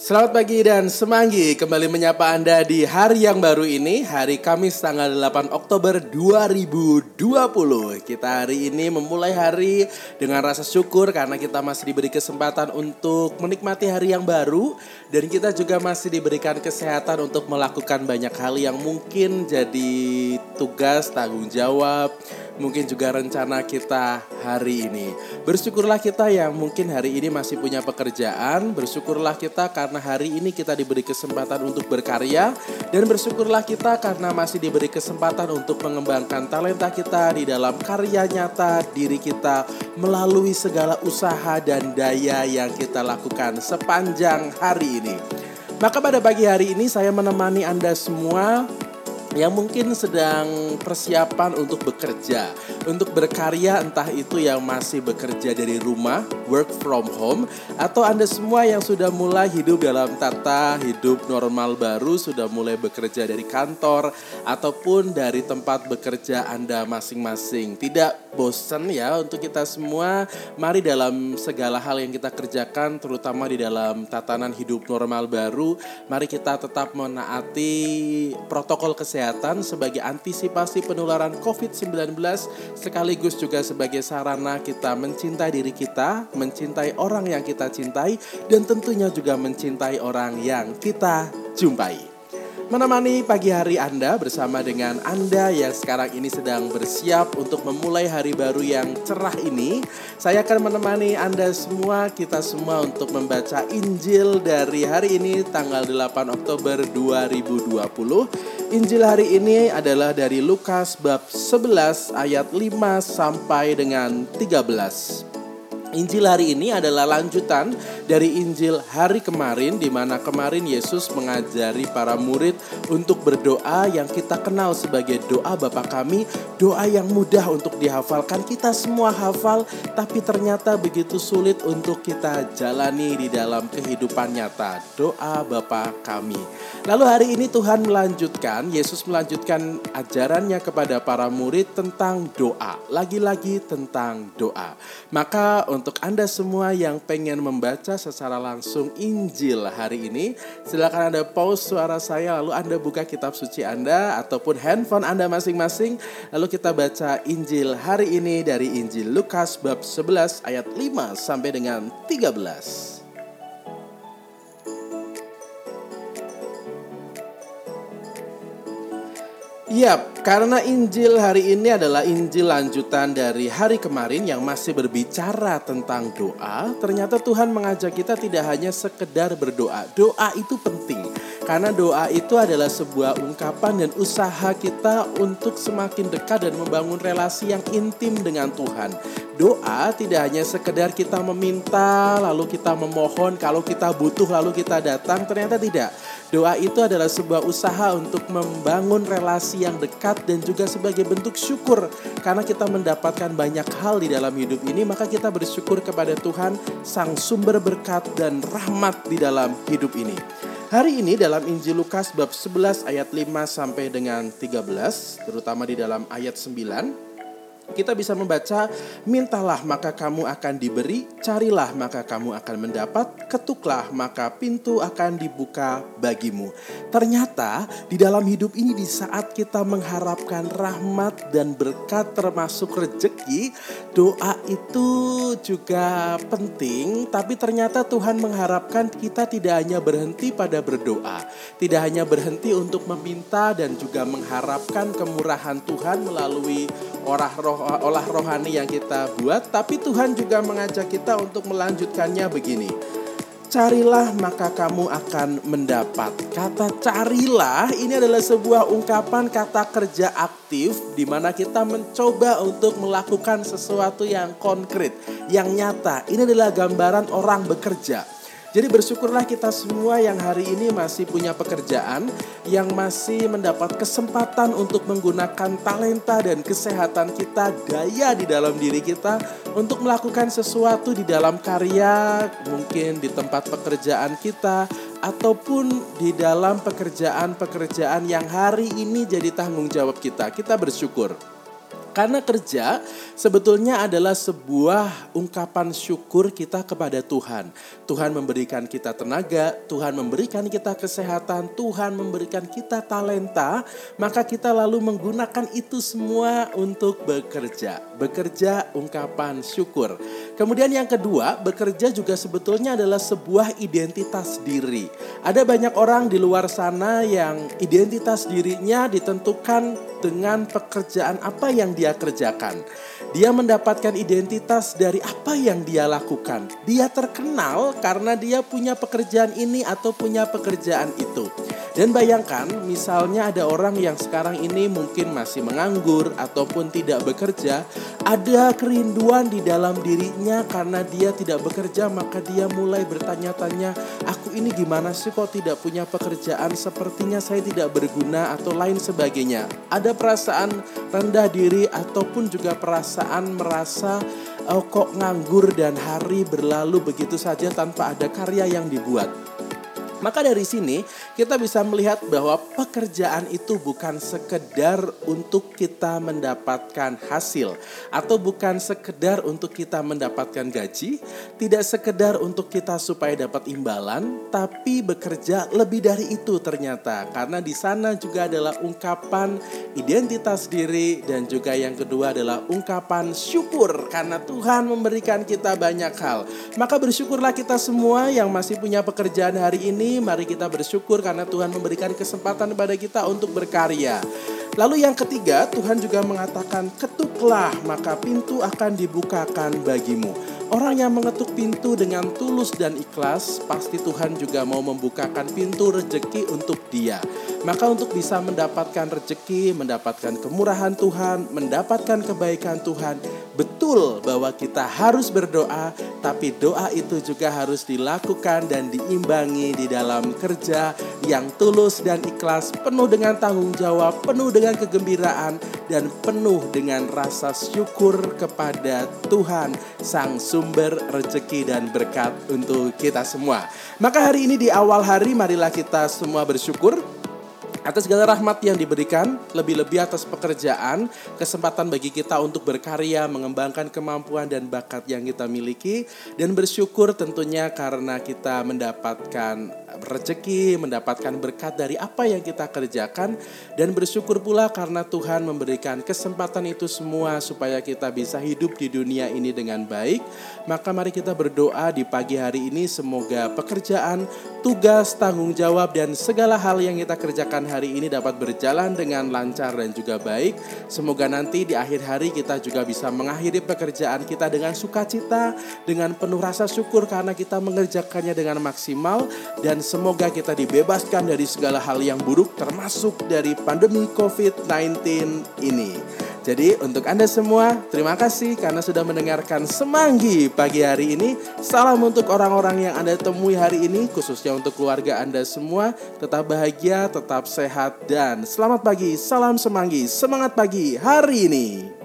Selamat pagi dan semanggi. Kembali menyapa Anda di hari yang baru ini Hari Kamis tanggal 8 Oktober 2020 Kita hari ini memulai hari dengan rasa syukur Karena kita masih diberi kesempatan untuk menikmati hari yang baru. Dan kita juga masih diberikan kesehatan untuk melakukan banyak hal yang mungkin jadi tugas, tanggung jawab mungkin juga rencana kita hari ini. Bersyukurlah kita yang mungkin hari ini masih punya pekerjaan, bersyukurlah kita karena hari ini kita diberi kesempatan untuk berkarya dan bersyukurlah kita karena masih diberi kesempatan untuk mengembangkan talenta kita di dalam karya nyata diri kita melalui segala usaha dan daya yang kita lakukan sepanjang hari ini. Maka pada pagi hari ini saya menemani Anda semua yang mungkin sedang persiapan untuk bekerja, untuk berkarya entah itu yang masih bekerja dari rumah, work from home, atau Anda semua yang sudah mulai hidup dalam tata hidup normal baru, sudah mulai bekerja dari kantor, ataupun dari tempat bekerja Anda masing-masing. Tidak bosan ya untuk kita semua, mari dalam segala hal yang kita kerjakan, terutama di dalam tatanan hidup normal baru, mari kita tetap menaati protokol kesehatan kesehatan sebagai antisipasi penularan COVID-19 sekaligus juga sebagai sarana kita mencintai diri kita, mencintai orang yang kita cintai dan tentunya juga mencintai orang yang kita jumpai menemani pagi hari Anda bersama dengan Anda yang sekarang ini sedang bersiap untuk memulai hari baru yang cerah ini. Saya akan menemani Anda semua, kita semua untuk membaca Injil dari hari ini tanggal 8 Oktober 2020. Injil hari ini adalah dari Lukas bab 11 ayat 5 sampai dengan 13. Injil hari ini adalah lanjutan dari Injil hari kemarin di mana kemarin Yesus mengajari para murid untuk berdoa yang kita kenal sebagai doa Bapa kami, doa yang mudah untuk dihafalkan. Kita semua hafal tapi ternyata begitu sulit untuk kita jalani di dalam kehidupan nyata. Doa Bapa kami. Lalu hari ini Tuhan melanjutkan, Yesus melanjutkan ajarannya kepada para murid tentang doa. Lagi-lagi tentang doa. Maka untuk Anda semua yang pengen membaca secara langsung Injil hari ini, silakan Anda pause suara saya lalu Anda buka kitab suci Anda ataupun handphone Anda masing-masing lalu kita baca Injil hari ini dari Injil Lukas bab 11 ayat 5 sampai dengan 13. Yap, karena Injil hari ini adalah Injil lanjutan dari hari kemarin yang masih berbicara tentang doa, ternyata Tuhan mengajak kita tidak hanya sekedar berdoa. Doa itu penting, karena doa itu adalah sebuah ungkapan dan usaha kita untuk semakin dekat dan membangun relasi yang intim dengan Tuhan. Doa tidak hanya sekedar kita meminta, lalu kita memohon, kalau kita butuh lalu kita datang, ternyata tidak. Doa itu adalah sebuah usaha untuk membangun relasi yang dekat dan juga sebagai bentuk syukur karena kita mendapatkan banyak hal di dalam hidup ini maka kita bersyukur kepada Tuhan sang sumber berkat dan rahmat di dalam hidup ini. Hari ini dalam Injil Lukas bab 11 ayat 5 sampai dengan 13 terutama di dalam ayat 9 kita bisa membaca, mintalah maka kamu akan diberi, carilah maka kamu akan mendapat, ketuklah maka pintu akan dibuka bagimu. Ternyata di dalam hidup ini di saat kita mengharapkan rahmat dan berkat termasuk rejeki, doa itu juga penting, tapi ternyata Tuhan mengharapkan kita tidak hanya berhenti pada berdoa, tidak hanya berhenti untuk meminta dan juga mengharapkan kemurahan Tuhan melalui olah roh olah rohani yang kita buat, tapi Tuhan juga mengajak kita untuk melanjutkannya begini. Carilah maka kamu akan mendapat. Kata carilah ini adalah sebuah ungkapan kata kerja aktif di mana kita mencoba untuk melakukan sesuatu yang konkret, yang nyata. Ini adalah gambaran orang bekerja jadi bersyukurlah kita semua yang hari ini masih punya pekerjaan, yang masih mendapat kesempatan untuk menggunakan talenta dan kesehatan kita, daya di dalam diri kita untuk melakukan sesuatu di dalam karya, mungkin di tempat pekerjaan kita, ataupun di dalam pekerjaan-pekerjaan yang hari ini jadi tanggung jawab kita. Kita bersyukur. Karena kerja sebetulnya adalah sebuah ungkapan syukur kita kepada Tuhan. Tuhan memberikan kita tenaga, Tuhan memberikan kita kesehatan, Tuhan memberikan kita talenta, maka kita lalu menggunakan itu semua untuk bekerja. Bekerja ungkapan syukur. Kemudian yang kedua, bekerja juga sebetulnya adalah sebuah identitas diri. Ada banyak orang di luar sana yang identitas dirinya ditentukan dengan pekerjaan apa yang dia kerjakan. Dia mendapatkan identitas dari apa yang dia lakukan. Dia terkenal karena dia punya pekerjaan ini atau punya pekerjaan itu. Dan bayangkan misalnya ada orang yang sekarang ini mungkin masih menganggur ataupun tidak bekerja, ada kerinduan di dalam dirinya karena dia tidak bekerja maka dia mulai bertanya-tanya, aku ini gimana sih kok tidak punya pekerjaan, sepertinya saya tidak berguna atau lain sebagainya. Ada perasaan rendah diri ataupun juga perasaan merasa oh, kok nganggur dan hari berlalu begitu saja tanpa ada karya yang dibuat. Maka dari sini kita bisa melihat bahwa pekerjaan itu bukan sekedar untuk kita mendapatkan hasil atau bukan sekedar untuk kita mendapatkan gaji, tidak sekedar untuk kita supaya dapat imbalan, tapi bekerja lebih dari itu ternyata karena di sana juga adalah ungkapan identitas diri dan juga yang kedua adalah ungkapan syukur karena Tuhan memberikan kita banyak hal. Maka bersyukurlah kita semua yang masih punya pekerjaan hari ini mari kita bersyukur karena Tuhan memberikan kesempatan kepada kita untuk berkarya. Lalu yang ketiga, Tuhan juga mengatakan, "Ketuklah, maka pintu akan dibukakan bagimu." Orang yang mengetuk pintu dengan tulus dan ikhlas, pasti Tuhan juga mau membukakan pintu rejeki untuk dia. Maka untuk bisa mendapatkan rejeki, mendapatkan kemurahan Tuhan, mendapatkan kebaikan Tuhan, betul bahwa kita harus berdoa, tapi doa itu juga harus dilakukan dan diimbangi di dalam kerja yang tulus dan ikhlas, penuh dengan tanggung jawab, penuh dengan kegembiraan, dan penuh dengan rasa syukur kepada Tuhan, Sang Sumber rezeki dan berkat untuk kita semua. Maka hari ini di awal hari, marilah kita semua bersyukur atas segala rahmat yang diberikan, lebih-lebih atas pekerjaan, kesempatan bagi kita untuk berkarya, mengembangkan kemampuan dan bakat yang kita miliki, dan bersyukur tentunya karena kita mendapatkan rezeki, mendapatkan berkat dari apa yang kita kerjakan, dan bersyukur pula karena Tuhan memberikan kesempatan itu semua supaya kita bisa hidup di dunia ini dengan baik. Maka mari kita berdoa di pagi hari ini semoga pekerjaan, tugas, tanggung jawab, dan segala hal yang kita kerjakan hari ini dapat berjalan dengan lancar dan juga baik. Semoga nanti di akhir hari kita juga bisa mengakhiri pekerjaan kita dengan sukacita, dengan penuh rasa syukur karena kita mengerjakannya dengan maksimal dan semoga kita dibebaskan dari segala hal yang buruk termasuk dari pandemi COVID-19 ini. Jadi untuk Anda semua, terima kasih karena sudah mendengarkan Semanggi pagi hari ini. Salam untuk orang-orang yang Anda temui hari ini, khususnya untuk keluarga Anda semua. Tetap bahagia, tetap sehat, dan selamat pagi. Salam Semanggi, semangat pagi hari ini.